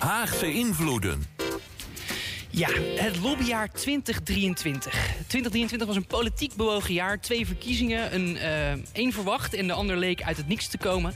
Haagse invloeden. Ja, het lobbyjaar 2023. 2023 was een politiek bewogen jaar. Twee verkiezingen, een, uh, één verwacht en de ander leek uit het niks te komen.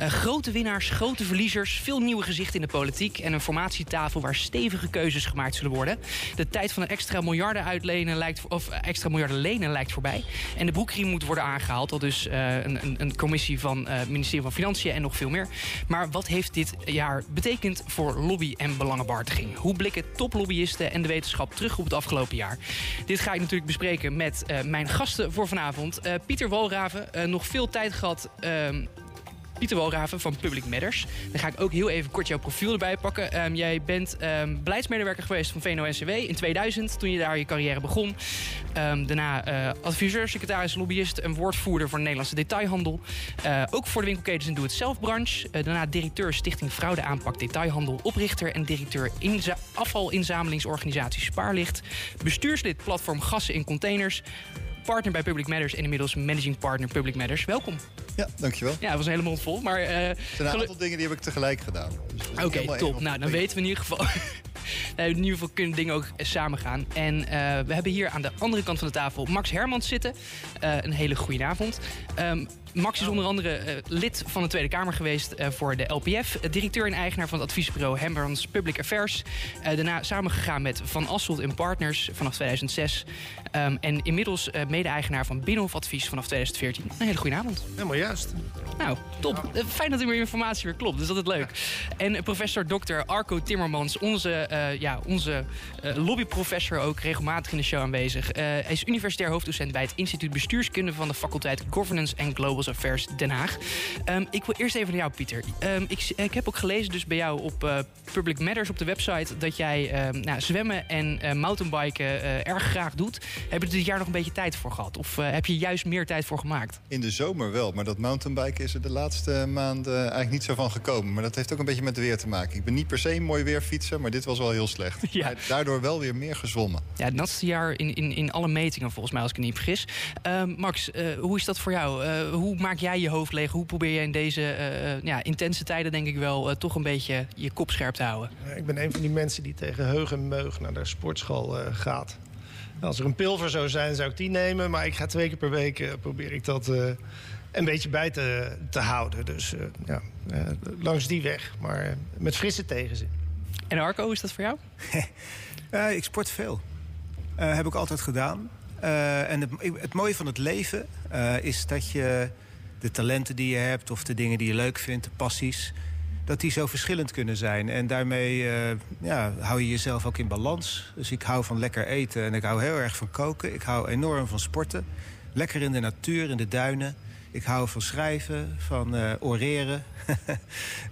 Uh, grote winnaars, grote verliezers, veel nieuwe gezichten in de politiek... en een formatietafel waar stevige keuzes gemaakt zullen worden. De tijd van een extra miljarden uitlenen lijkt, of extra miljarden lenen lijkt voorbij. En de broekriem moet worden aangehaald. Al dus uh, een, een, commissie van het ministerie van Financiën en nog veel meer. Maar wat heeft dit jaar betekend voor lobby- en belangenbehartiging? Hoe blikken toplobbyisten en de wetenschap terug op het afgelopen jaar. Dit ga ik natuurlijk bespreken met uh, mijn gasten voor vanavond. Uh, Pieter Walraven, uh, nog veel tijd gehad ehm, Pieter Walraven van Public Matters. Dan ga ik ook heel even kort jouw profiel erbij pakken. Um, jij bent um, beleidsmedewerker geweest van VNO-NCW in 2000, toen je daar je carrière begon. Um, daarna uh, adviseur, secretaris, lobbyist en woordvoerder voor de Nederlandse detailhandel. Uh, ook voor de winkelketens en doe-het-zelf-branche. Uh, daarna directeur Stichting Fraude Aanpak Detailhandel. Oprichter en directeur inza afvalinzamelingsorganisatie Spaarlicht. Bestuurslid platform Gassen in Containers partner bij Public Matters en inmiddels managing partner Public Matters. Welkom. Ja, dankjewel. Ja, het was een hele mond vol. Maar, uh, er zijn een aantal dingen die heb ik tegelijk gedaan. Dus Oké, okay, top. Nou, dan weten we in ieder geval... in ieder geval kunnen dingen ook samen gaan. En uh, we hebben hier aan de andere kant van de tafel Max Hermans zitten. Uh, een hele goede avond. Um, Max is onder andere uh, lid van de Tweede Kamer geweest uh, voor de LPF. Uh, directeur en eigenaar van het adviesbureau Hembrand's Public Affairs. daarna samengegaan met Van Asselt Partners vanaf 2006. Um, en inmiddels mede-eigenaar van Binnenhof Advies vanaf 2014. Een hele goede avond. Helemaal juist. Nou, top. fijn dat er meer informatie weer klopt. Dus dat is leuk. En professor Dr. Arco Timmermans, onze, ja, onze lobbyprofessor ook regelmatig in de show aanwezig. hij is universitair hoofddocent bij het Instituut Bestuurskunde van de faculteit Governance and Global Affairs Den Haag. Um, ik wil eerst even naar jou, Pieter. Um, ik, ik, heb ook gelezen dus bij jou op uh, Public Matters op de website... dat jij um, nou, zwemmen en uh, mountainbiken uh, erg graag doet. Heb je er dit jaar nog een beetje tijd voor gehad? Of heb je juist meer tijd voor gemaakt? In de zomer wel, maar dat mountainbiken is er de laatste maanden eigenlijk niet zo van gekomen. Maar dat heeft ook een beetje met het weer te maken. Ik ben niet per se een mooi weerfietser, maar dit was wel heel slecht. Ja. Daardoor wel weer meer gezwommen. Ja, het natste jaar in, in, in alle metingen volgens mij, als ik het niet vergis. Max, hoe is dat voor jou? hoe maak jij je hoofd leeg? Hoe probeer je in deze uh, ja, intense tijden, denk ik wel, uh, toch een beetje je kop scherp te houden? Ik ben een van die mensen die tegen heug en meug naar de sportschool uh, gaat. Als er een pil zou zijn, zou ik die nemen. Maar ik ga twee keer per week, probeer ik dat een beetje bij te, te houden. Dus ja, langs die weg, maar met frisse tegenzin. En Arco, hoe is dat voor jou? ik sport veel. heb ik altijd gedaan. Uh, en het, het, mooie van het leven uh, is dat je de talenten die je hebt... of de dingen die je leuk vindt, de passies... dat die zo verschillend kunnen zijn. En daarmee uh, ja, hou je jezelf ook in balans. Dus ik hou van lekker eten en ik hou heel erg van koken. Ik hou enorm van sporten. Lekker in de natuur, in de duinen. Ik hou van schrijven, van oreren.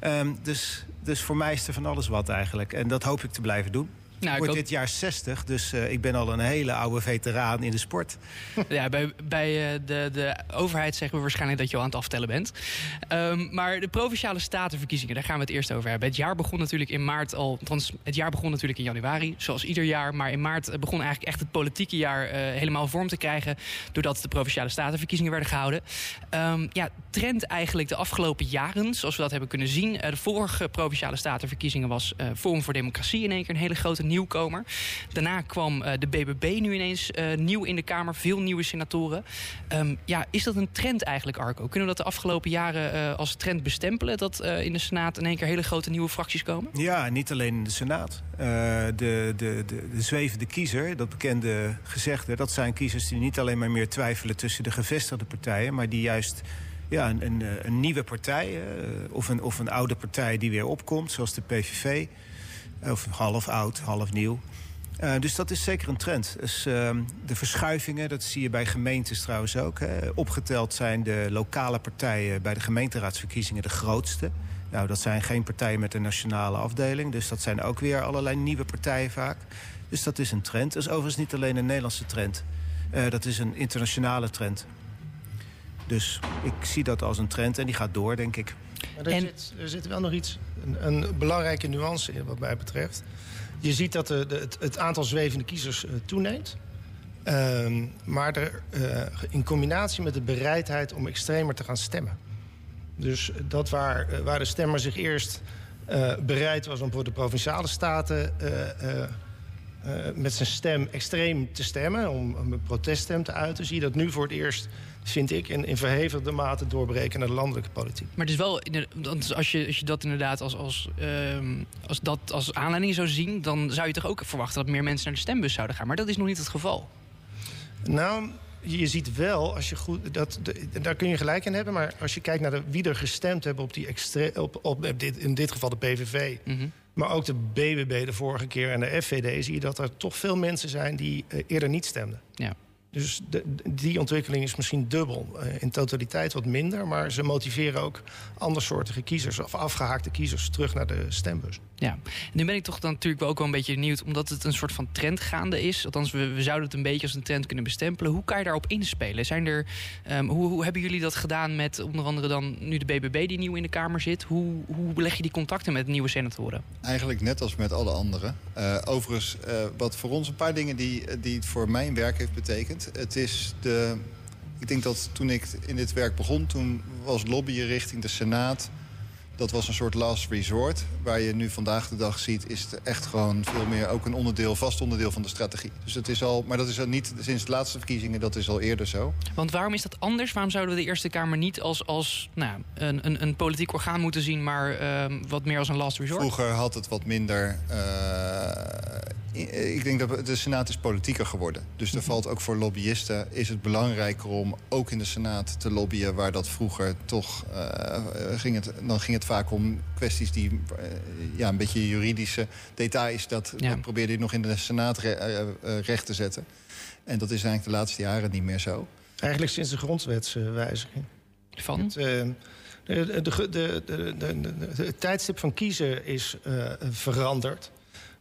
um, dus, dus voor mij is er van alles wat eigenlijk. En dat hoop ik te blijven doen. Nou, ik word dit jaar 60, dus uh, ik ben al een hele oude veteraan in de sport. Ja, bij, bij uh, de, de overheid zeggen we waarschijnlijk dat je al aan het aftellen bent. Um, maar de Provinciale Statenverkiezingen, daar gaan we het eerst over hebben. Het jaar begon natuurlijk in maart al, althans het jaar begon natuurlijk in januari, zoals ieder jaar. Maar in maart begon eigenlijk echt het politieke jaar uh, helemaal vorm te krijgen... doordat de Provinciale Statenverkiezingen werden gehouden. Um, ja, trend eigenlijk de afgelopen jaren, zoals we dat hebben kunnen zien. de vorige Provinciale Statenverkiezingen was Forum voor Democratie in één keer een hele grote nieuwkomer. Daarna kwam uh, de BBB nu ineens uh, nieuw in de Kamer. Veel nieuwe senatoren. Um, ja, is dat een trend eigenlijk, Arco? Kunnen we dat de afgelopen jaren uh, als trend bestempelen... dat in de Senaat in één keer hele grote nieuwe fracties komen? Ja, niet alleen in de Senaat. de, de, de, de zwevende kiezer, dat bekende gezegde... dat zijn kiezers die niet alleen maar meer twijfelen... tussen de gevestigde partijen, maar die juist ja, een, een, een nieuwe partij of, een, of een oude partij die weer opkomt, zoals de PVV. Of half oud, half nieuw. Uh, dus dat is zeker een trend. Dus, uh, de verschuivingen, dat zie je bij gemeentes trouwens ook. Hè. Opgeteld zijn de lokale partijen bij de gemeenteraadsverkiezingen de grootste. Nou, dat zijn geen partijen met een nationale afdeling. Dus dat zijn ook weer allerlei nieuwe partijen vaak. Dus dat is een trend. Dat is overigens niet alleen een Nederlandse trend. Uh, dat is een internationale trend. Dus ik zie dat als een trend en die gaat door, denk ik. Maar er, en... zit, er zit wel nog iets, een, een, belangrijke nuance in wat mij betreft. Je ziet dat de, de, het, het, aantal zwevende kiezers uh, toeneemt. Uh, maar er, uh, in combinatie met de bereidheid om extremer te gaan stemmen. Dus dat waar, waar de stemmer zich eerst bereid was om voor de provinciale staten met zijn stem extreem te stemmen, om, een proteststem te uiten, zie je dat nu voor het eerst vind ik, in, in verhevigde mate doorbreken naar de landelijke politiek. Maar het is wel, als je, als je dat inderdaad als, als, ehm, als, dat als aanleiding zou zien, dan zou je toch ook verwachten dat meer mensen naar de stembus zouden gaan. Maar dat is nog niet het geval. Nou, je ziet wel, als je goed, dat, daar kun je gelijk in hebben. Maar als je kijkt naar de, wie er gestemd hebben op die extre, op, op, dit, in dit geval de PVV. Maar ook de BBB de vorige keer en de FVD, zie je dat er toch veel mensen zijn die uh, eerder niet stemden. Ja. Dus de, die ontwikkeling is misschien dubbel. Uh, in totaliteit wat minder, maar ze motiveren ook andersoortige kiezers of afgehaakte kiezers terug naar de stembus. Ja, nu ben ik toch dan natuurlijk wel ook wel een beetje benieuwd, omdat het een soort van trend gaande is. Althans, we, we zouden het een beetje als een trend kunnen bestempelen. Hoe kan je daarop inspelen? Zijn er, um, hoe, hoe, hebben jullie dat gedaan met onder andere dan nu de BBB die nieuw in de Kamer zit? Hoe, hoe leg je die contacten met nieuwe senatoren? Eigenlijk net als met alle anderen. Uh, overigens, uh, wat voor ons een paar dingen die, die het voor mijn werk heeft betekend. Het is de. Ik denk dat toen ik in dit werk begon, toen was lobbyen richting de Senaat dat was een soort last resort. Waar je nu vandaag de dag ziet, is het echt gewoon veel meer ook een onderdeel, vast onderdeel van de strategie. Dus het is al, maar dat is al niet sinds de laatste verkiezingen, dat is al eerder zo. Want waarom is dat anders? Waarom zouden we de Eerste Kamer niet als, als nou, een, een, een politiek orgaan moeten zien, maar uh, wat meer als een last resort? Vroeger had het wat minder. Uh, ik denk dat de Senaat is politieker geworden. Dus er mhm. valt ook voor lobbyisten is het belangrijker om ook in de Senaat te lobbyen, waar dat vroeger toch uh, ging het, dan ging het vaak om kwesties die uh, ja, een beetje juridische details. Dat, ja. dat probeerde je nog in de Senaat re uh, recht te zetten. En dat is eigenlijk de laatste jaren niet meer zo. Eigenlijk sinds de grondwetswijziging. Van? Het, de, de, de, het tijdstip van kiezen is veranderd.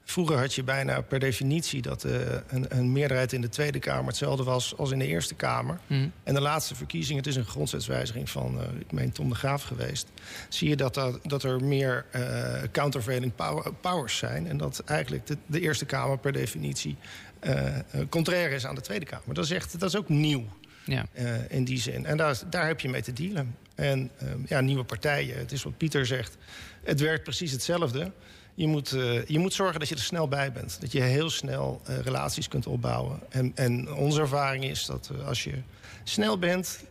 Vroeger had je bijna per definitie dat uh, een, een, meerderheid in de Tweede Kamer hetzelfde was als in de Eerste Kamer. Mm. En de laatste verkiezingen, het is een grondwetswijziging van, uh, ik meen Tom de Graaf geweest, zie je dat, dat, dat er meer uh, countervailing power, powers zijn. En dat eigenlijk de, de Eerste Kamer per definitie contrair is aan de Tweede Kamer. Dat is, echt, dat is ook nieuw. Ja. in die zin. En daar, daar heb je mee te dealen. En ja, nieuwe partijen, het is wat Pieter zegt. Het werkt precies hetzelfde. Je moet, uh, je moet zorgen dat je er snel bij bent. Dat je heel snel uh, relaties kunt opbouwen. En, en onze ervaring is dat uh, als je snel bent,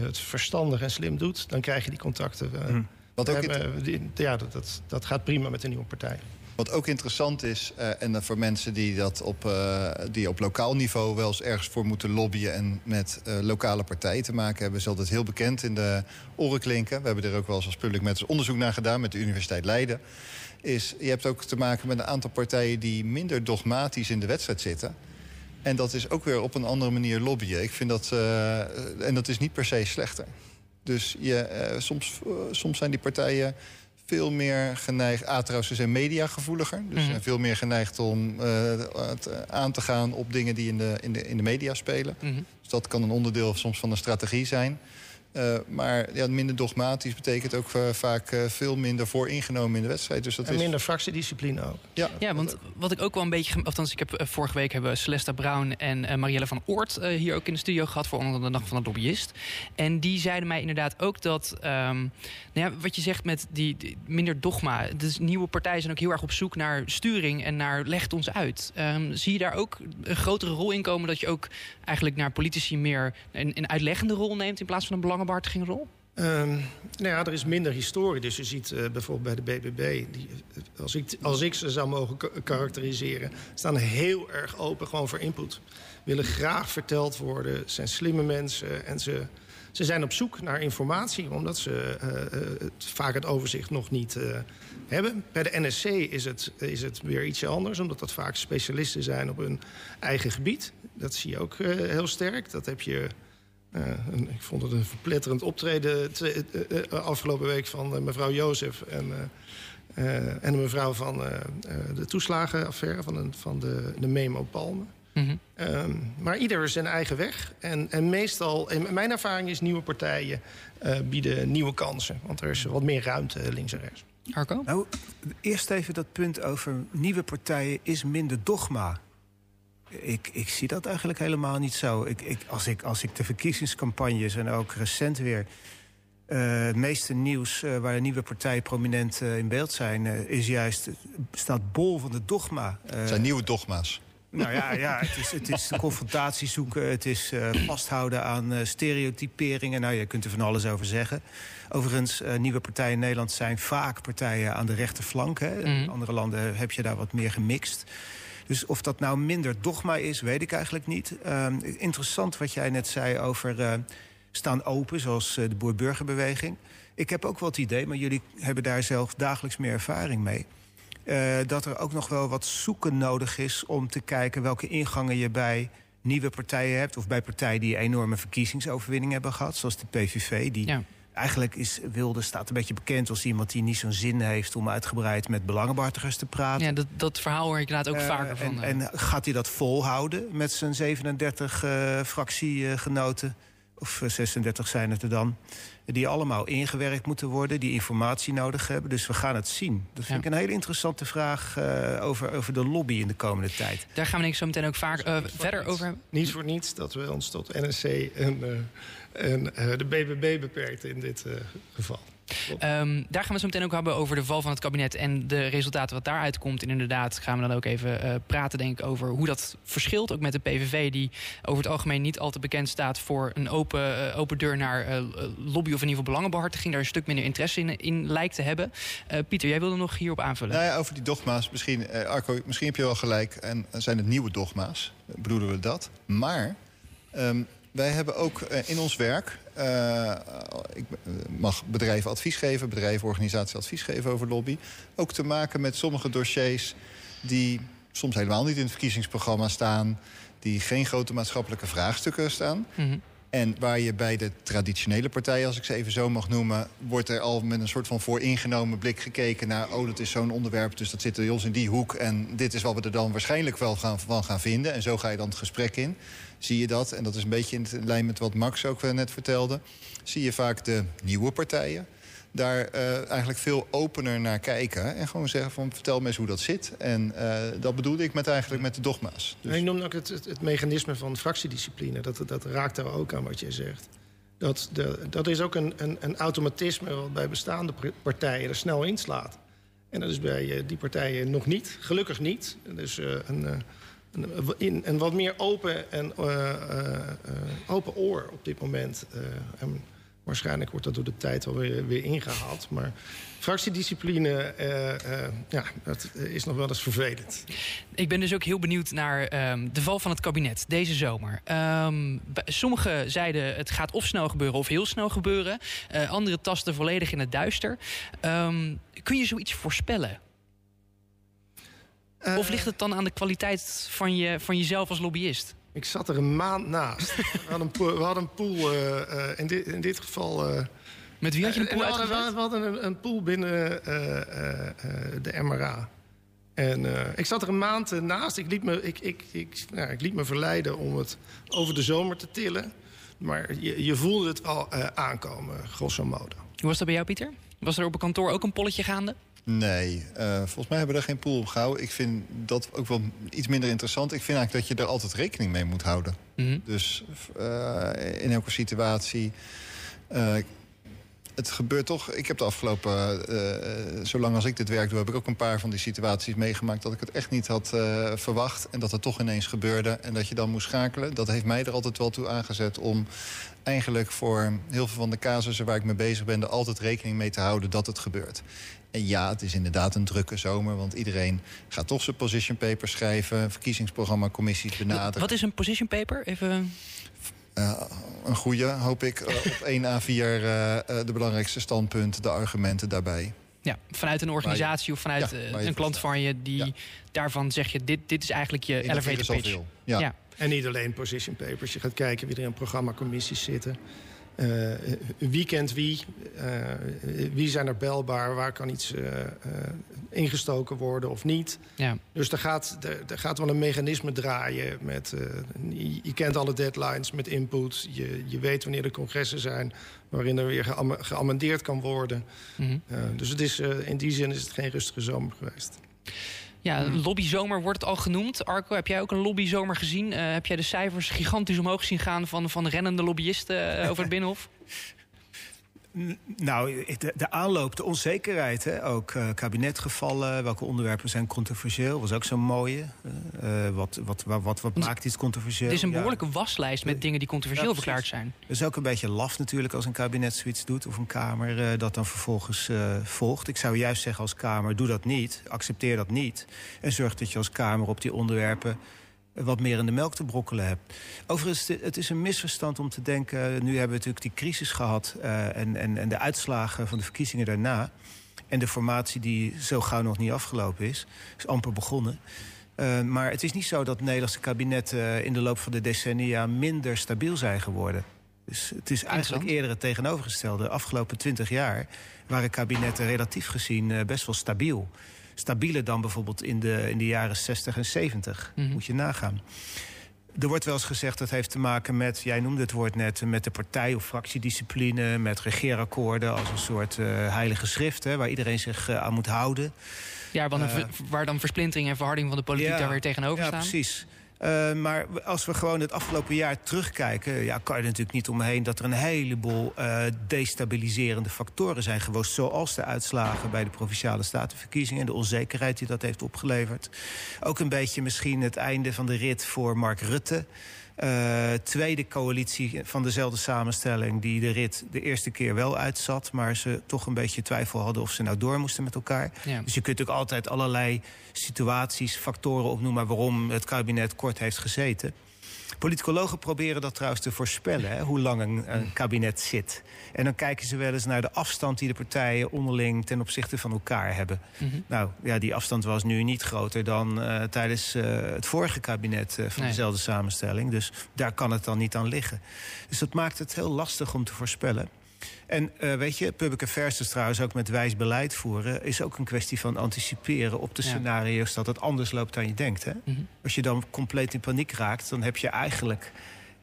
het verstandig en slim doet, dan krijg je die contacten. Mm. Wat ook hebben, die, ja, dat, dat, dat gaat prima met de nieuwe partij. Wat ook interessant is, uh, en voor mensen die dat op, uh, die op lokaal niveau wel eens ergens voor moeten lobbyen en met uh, lokale partijen te maken hebben, is altijd heel bekend in de oren klinken. We hebben er ook wel eens als public met onderzoek naar gedaan met de Universiteit Leiden is... je hebt ook te maken met een aantal partijen die minder dogmatisch in de wedstrijd zitten. En dat is ook weer op een andere manier lobbyen. Ik vind dat... En dat is niet per se slechter. Dus je, soms, soms zijn die partijen veel meer geneigd... Trouwens, ze zijn mediagevoeliger. Dus mm -hmm. veel meer geneigd om aan te gaan op dingen die in de, in de, in de media spelen. Mm -hmm. Dus dat kan een onderdeel soms van een strategie zijn. Uh, maar ja, minder dogmatisch betekent ook uh, vaak uh, veel minder vooringenomen in de wedstrijd. Dus dat en minder fractiediscipline ook. Ja. ja, want wat ik ook wel een beetje... Althans, ik heb vorige week hebben Celesta Brown en Marielle van Oort... hier ook in de studio gehad voor onder de dag van de lobbyist. En die zeiden mij inderdaad ook dat... Um, nou ja, wat je zegt met die, die, minder dogma. Dus nieuwe partijen zijn ook heel erg op zoek naar sturing... en naar legt ons uit. Um, zie je daar ook een grotere rol in komen... dat je ook eigenlijk naar politici meer een, een uitleggende rol neemt... in plaats van een belang belangenbehartiging Um, nou ja, er is minder historie. Dus je ziet uh, bijvoorbeeld bij de BBB... Die, als, ik, als ik ze zou mogen karakteriseren... staan heel erg open gewoon voor input. Willen graag verteld worden, zijn slimme mensen... en ze, ze zijn op zoek naar informatie... omdat ze uh, het, vaak het overzicht nog niet hebben. Bij de NSC is het, is het weer ietsje anders... omdat dat vaak specialisten zijn op hun eigen gebied. Dat zie je ook heel sterk. Dat heb je... Uh, ik vond het een verpletterend optreden twee, uh, uh, afgelopen week van mevrouw Jozef en, en de mevrouw van de toeslagenaffaire van, de, van de, de Memo Palmen. Mm -hmm. um, maar ieder zijn eigen weg. En, en meestal, in mijn ervaring is nieuwe partijen bieden nieuwe kansen. Want er is wat meer ruimte links en rechts. Arco? Nou, eerst even dat punt over nieuwe partijen is minder dogma. Ik, ik zie dat eigenlijk helemaal niet zo. Ik, ik, als, ik, als ik de verkiezingscampagnes en ook recent weer het meeste nieuws waar de nieuwe partijen prominent in beeld zijn... is juist, staat bol van de dogma. Het zijn nieuwe dogma's. Nou ja, ja het, is, het is confrontatie zoeken. Het is uh, vasthouden aan uh, stereotyperingen. Nou, je kunt er van alles over zeggen. Overigens, uh, nieuwe partijen in Nederland zijn vaak partijen aan de rechterflank. Hè. Mm. In andere landen heb je daar wat meer gemixt. Dus of dat nou minder dogma is, weet ik eigenlijk niet. Ehm, interessant wat jij net zei over staan open, zoals de boer-burgerbeweging. Ik heb ook wel het idee, maar jullie hebben daar zelf dagelijks meer ervaring mee uh, dat er ook nog wel wat zoeken nodig is om te kijken welke ingangen je bij nieuwe partijen hebt. Of bij partijen die enorme verkiezingsoverwinning hebben gehad, zoals de PVV. Die ja. Eigenlijk is Wilde staat een beetje bekend als iemand die niet zo'n zin heeft om uitgebreid met belangenbehartigers te praten. Ja, dat, dat verhaal hoor ik inderdaad ook uh, vaker van. En, en, gaat hij dat volhouden met zijn 37 uh, fractiegenoten? Of 36 zijn het er dan die allemaal ingewerkt moeten worden, die informatie nodig hebben. Dus we gaan het zien. Dat vind ik een hele interessante vraag uh, over, over de lobby in de komende tijd. Daar gaan we denk ik zo meteen ook vaak uh, verder over hebben. Niet voor niets dat we ons tot NSC en, uh, en de BBB beperkten in dit geval. Um, daar gaan we zo meteen ook hebben over de val van het kabinet en de resultaten wat daaruit komt. En inderdaad gaan we dan ook even uh, praten denk ik over hoe dat verschilt. Ook met de PVV die over het algemeen niet al te bekend staat voor een open, uh, open deur naar uh, lobby of in ieder geval belangenbehartiging. Daar een stuk minder interesse in, in lijkt te hebben. Pieter, jij wilde nog hierop aanvullen. Nou ja, over die dogma's. Misschien, Arco, misschien heb je wel gelijk. En zijn het nieuwe dogma's? Bedoelen we dat? Maar um, wij hebben ook in ons werk uh, ik mag bedrijven advies geven, bedrijven, organisaties advies geven over lobby. Ook te maken met sommige dossiers die soms helemaal niet in het verkiezingsprogramma staan, die geen grote maatschappelijke vraagstukken staan. Mm En waar je bij de traditionele partijen, als ik ze even zo mag noemen... wordt er al met een soort van vooringenomen blik gekeken naar... oh, dat is zo'n onderwerp, dus dat zit bij ons in die hoek... en dit is wat we er dan waarschijnlijk wel gaan, van gaan vinden. En zo ga je dan het gesprek in zie je dat, en dat is een beetje in lijn met wat Max ook net vertelde... zie je vaak de nieuwe partijen daar uh, eigenlijk veel opener naar kijken. En gewoon zeggen van vertel me eens hoe dat zit. En uh, dat bedoelde ik met eigenlijk met de dogma's. Dus... Ik noem ook het, het, het, mechanisme van fractiediscipline. Dat, dat raakt daar ook aan wat jij zegt. Dat, de, dat is ook een, een, een automatisme wat bij bestaande partijen er snel inslaat. En dat is bij uh, die partijen nog niet. Gelukkig niet. Dus een een, een wat meer open, en, uh, uh, open oor op dit moment. en waarschijnlijk wordt dat door de tijd alweer weer ingehaald. Maar fractiediscipline, ja, dat is nog wel eens vervelend. Ik ben dus ook heel benieuwd naar um, de val van het kabinet deze zomer. Um, sommigen zeiden het gaat of snel gebeuren of heel snel gebeuren. Uh, anderen tasten volledig in het duister. Um, kun je zoiets voorspellen? Uh, of ligt het dan aan de kwaliteit van, je, van jezelf als lobbyist? Ik zat er een maand naast. we hadden een pool, we hadden een pool uh, uh, in, dit, in dit geval... Met wie had je een pool we hadden, we hadden een, een pool binnen de MRA. En ik zat er een maand naast. Ik liet, me, ik, ik, ik, nou, ik liet me verleiden om het over de zomer te tillen. Maar je, je voelde het al aankomen, grosso modo. Hoe was dat bij jou, Pieter? Was er op een kantoor ook een polletje gaande? Nee, uh, volgens mij hebben we er geen pool op gehouden. Ik vind dat ook wel iets minder interessant. Ik vind eigenlijk dat je er altijd rekening mee moet houden. Mm -hmm. Dus uh, in elke situatie... Uh, het gebeurt toch. Ik heb de afgelopen, zolang als ik dit werk doe, heb ik ook een paar van die situaties meegemaakt dat ik het echt niet had verwacht. En dat het toch ineens gebeurde en dat je dan moest schakelen. Dat heeft mij er altijd wel toe aangezet om eigenlijk voor heel veel van de casussen waar ik mee bezig ben, er altijd rekening mee te houden dat het gebeurt. En ja, het is inderdaad een drukke zomer, want iedereen gaat toch zijn position paper schrijven, verkiezingsprogramma, commissies benaderen. Wat is een position paper? Even. Uh, een goede, hoop ik. Uh, op 1 A4 uh, de belangrijkste standpunten, de argumenten daarbij. Ja, vanuit een organisatie je, of vanuit ja, een klant van je die ja. daarvan zeg je: dit, dit is eigenlijk je In elevator pitch. Ja. ja. En niet alleen position papers. Je gaat kijken wie er in programmacommissies zitten. Uh, wie kent wie? Uh, wie zijn er belbaar? Waar kan iets uh, ingestoken worden of niet? Ja. Dus er gaat, er, er, gaat wel een mechanisme draaien. Met, je, je, kent alle deadlines met input. Je, je weet wanneer de congressen zijn... waarin er weer geam geamendeerd kan worden. Mm -hmm. dus het is, in die zin is het geen rustige zomer geweest. Ja, hmm. lobbyzomer wordt het al genoemd. Arco, heb jij ook een lobbyzomer gezien? Uh, heb jij de cijfers gigantisch omhoog zien gaan van, van rennende lobbyisten uh, over het Binnenhof? Nou, de, de, aanloop, de onzekerheid, hè? ook uh, kabinetgevallen, welke onderwerpen zijn controversieel, was ook zo'n mooie. Uh, wat, wat, wat, wat, wat maakt iets controversieel? Het is een behoorlijke ja. waslijst met dingen die controversieel ja, verklaard zijn. Het is ook een beetje laf natuurlijk als een kabinet zoiets doet of een Kamer uh, dat dan vervolgens volgt. Ik zou juist zeggen als Kamer, doe dat niet, accepteer dat niet en zorg dat je als Kamer op die onderwerpen wat meer in de melk te brokkelen hebt. Overigens, het is een misverstand om te denken... nu hebben we natuurlijk die crisis gehad... Uh, en, en, en de uitslagen van de verkiezingen daarna... en de formatie die zo gauw nog niet afgelopen is... is amper begonnen... Uh, maar het is niet zo dat het Nederlandse kabinetten uh, in de loop van de decennia minder stabiel zijn geworden. Dus het is eigenlijk eerder het tegenovergestelde. De afgelopen twintig jaar waren kabinetten relatief gezien uh, best wel stabiel stabieler dan bijvoorbeeld in de, in de jaren 60 en 70. Mm -hmm. Moet je nagaan. Er wordt wel eens gezegd dat heeft te maken met, jij noemde het woord net, met de partij- of fractiediscipline, met regeerakkoorden als een soort uh, heilige schrift, hè, waar iedereen zich uh, aan moet houden. Ja, waar dan, uh, waar dan versplintering en verharding van de politiek ja, daar weer tegenover ja, staan. Ja, precies. Uh, maar als we gewoon het afgelopen jaar terugkijken... Ja, kan je er natuurlijk niet omheen dat er een heleboel uh, destabiliserende factoren zijn geweest... zoals de uitslagen bij de Provinciale Statenverkiezingen... en de onzekerheid die dat heeft opgeleverd. Ook een beetje misschien het einde van de rit voor Mark Rutte... Uh, tweede coalitie van dezelfde samenstelling... die de rit de eerste keer wel uitzat... maar ze toch een beetje twijfel hadden of ze nou door moesten met elkaar. Ja. Dus je kunt ook altijd allerlei situaties, factoren opnoemen... waarom het kabinet kort heeft gezeten. Politicologen proberen dat trouwens te voorspellen, hè, hoe lang een, een, kabinet zit. En dan kijken ze wel eens naar de afstand die de partijen onderling ten opzichte van elkaar hebben. Mm -hmm. Nou, ja, die afstand was nu niet groter dan uh, tijdens uh, het vorige kabinet uh, van nee. dezelfde samenstelling. Dus daar kan het dan niet aan liggen. Dus dat maakt het heel lastig om te voorspellen. En uh, weet je, public affairs is trouwens ook met wijs beleid voeren... is ook een kwestie van anticiperen op de ja. scenario's... dat het anders loopt dan je denkt. Hè? Mm -hmm. Als je dan compleet in paniek raakt... dan heb je eigenlijk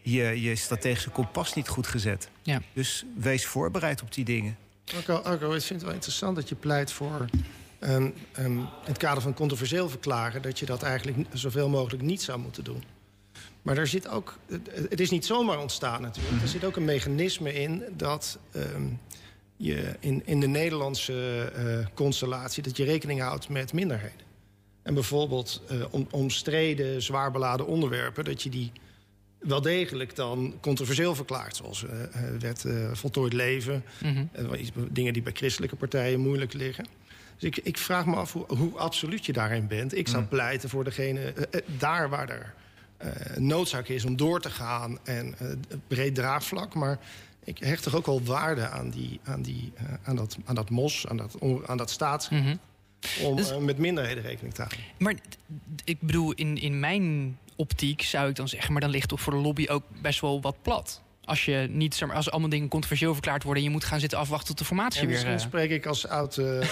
je, je strategische kompas niet goed gezet. Ja. Dus wees voorbereid op die dingen. Arco, Arco, ik vind het wel interessant dat je pleit voor... Um, um, in het kader van controversieel verklaren... dat je dat eigenlijk zoveel mogelijk niet zou moeten doen. Maar daar zit ook, het is niet zomaar ontstaan natuurlijk. Er zit ook een mechanisme in dat um, je in, in de Nederlandse uh, constellatie... dat je rekening houdt met minderheden. En bijvoorbeeld uh, om, omstreden, zwaar beladen onderwerpen... dat je die wel degelijk dan controversieel verklaart. Zoals uh, wet voltooid leven. Mm -hmm. dingen die bij christelijke partijen moeilijk liggen. Dus ik, ik vraag me af hoe, hoe, absoluut je daarin bent. Ik zou mm. pleiten voor degene daar waar er noodzaak is om door te gaan en uh, breed draagvlak. Maar ik hecht toch ook wel waarde aan, die, aan, die, uh, aan, dat, aan dat mos, aan dat, aan dat staatsrecht. Mm -hmm. Om dus, met minderheden rekening te houden. Maar ik bedoel, in, in mijn optiek zou ik dan zeggen... maar dan ligt toch voor de lobby ook best wel wat plat als je niet, zeg maar, als allemaal dingen controversieel verklaard worden... en je moet gaan zitten afwachten tot de formatie ja, weer... Misschien spreek ik als oud uh,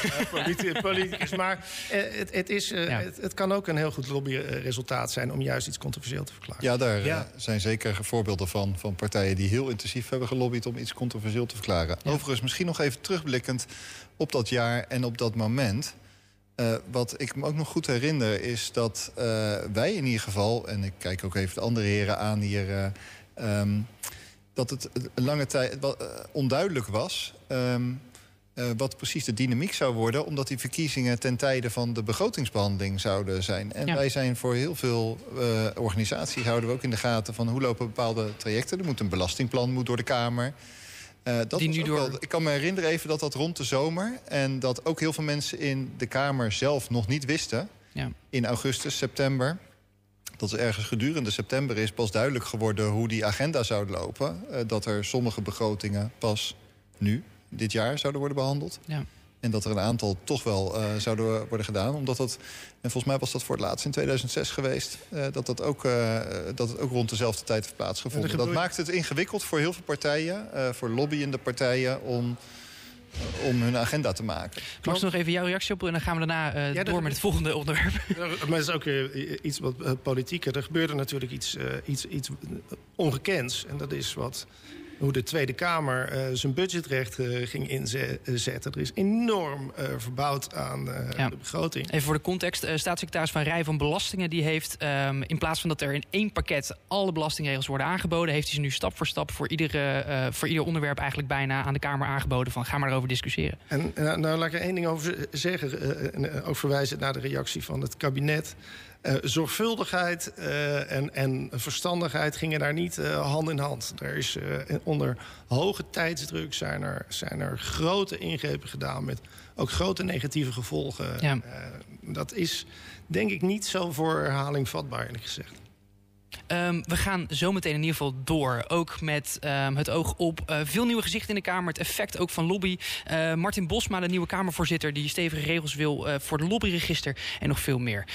politicus, maar het, het, is, uh, ja. het, het, kan ook een heel goed lobbyresultaat zijn... om juist iets controversieel te verklaren. Ja, daar ja. zijn zeker voorbeelden van, van partijen die heel intensief hebben gelobbyd... om iets controversieel te verklaren. Ja. Overigens, misschien nog even terugblikkend op dat jaar en op dat moment... Uh, wat ik me ook nog goed herinner is dat uh, wij in ieder geval... en ik kijk ook even de andere heren aan hier... Uh, um, dat het een lange tijd uh, onduidelijk was... Um, uh, wat precies de dynamiek zou worden... omdat die verkiezingen ten tijde van de begrotingsbehandeling zouden zijn. En ja. wij zijn voor heel veel uh, organisaties... houden we ook in de gaten van hoe lopen bepaalde trajecten. Er moet een belastingplan moet door de Kamer... Uh, dat die nu door... wel, ik kan me herinneren even dat dat rond de zomer... en dat ook heel veel mensen in de Kamer zelf nog niet wisten... Ja. in augustus, september... dat er ergens gedurende september is pas duidelijk geworden... hoe die agenda zou lopen. Uh, dat er sommige begrotingen pas nu, dit jaar, zouden worden behandeld. Ja. En dat er een aantal toch wel uh, zouden worden gedaan. Omdat dat, en volgens mij was dat voor het laatst in 2006 geweest... Uh, dat, dat, ook, uh, dat het ook rond dezelfde tijd heeft plaatsgevonden. Dat, dat maakt het ingewikkeld voor heel veel partijen, voor lobbyende partijen... om, om hun agenda te maken. Max, nog even jouw reactie op en dan gaan we daarna ja, door met het volgende onderwerp. Ja, maar het is ook weer iets wat politieker. Er gebeurde natuurlijk iets, iets, iets ongekends. En dat is wat hoe de Tweede Kamer uh, zijn budgetrecht uh, ging inzetten. Er is enorm uh, verbouwd aan ja. de begroting. Even voor de context. staatssecretaris Van Rij van Belastingen... die heeft um, in plaats van dat er in één pakket alle belastingregels worden aangeboden... heeft hij ze nu stap voor stap voor, iedere, voor ieder onderwerp eigenlijk bijna aan de Kamer aangeboden... van ga maar erover discussiëren. En nou, laat ik er één ding over zeggen. ook verwijzen naar de reactie van het kabinet... Uh, zorgvuldigheid uh, en, en, verstandigheid gingen daar niet uh, hand in hand. Er is onder hoge tijdsdruk zijn er, zijn er grote ingrepen gedaan met ook grote negatieve gevolgen. Ja. dat is denk ik niet zo voor herhaling vatbaar, eerlijk gezegd. Um, we gaan zometeen in ieder geval door. Ook met um, het oog op uh, veel nieuwe gezichten in de Kamer. Het effect ook van lobby. Uh, Martin Bosma, de nieuwe Kamervoorzitter... die stevige regels wil uh, voor het lobbyregister en nog veel meer.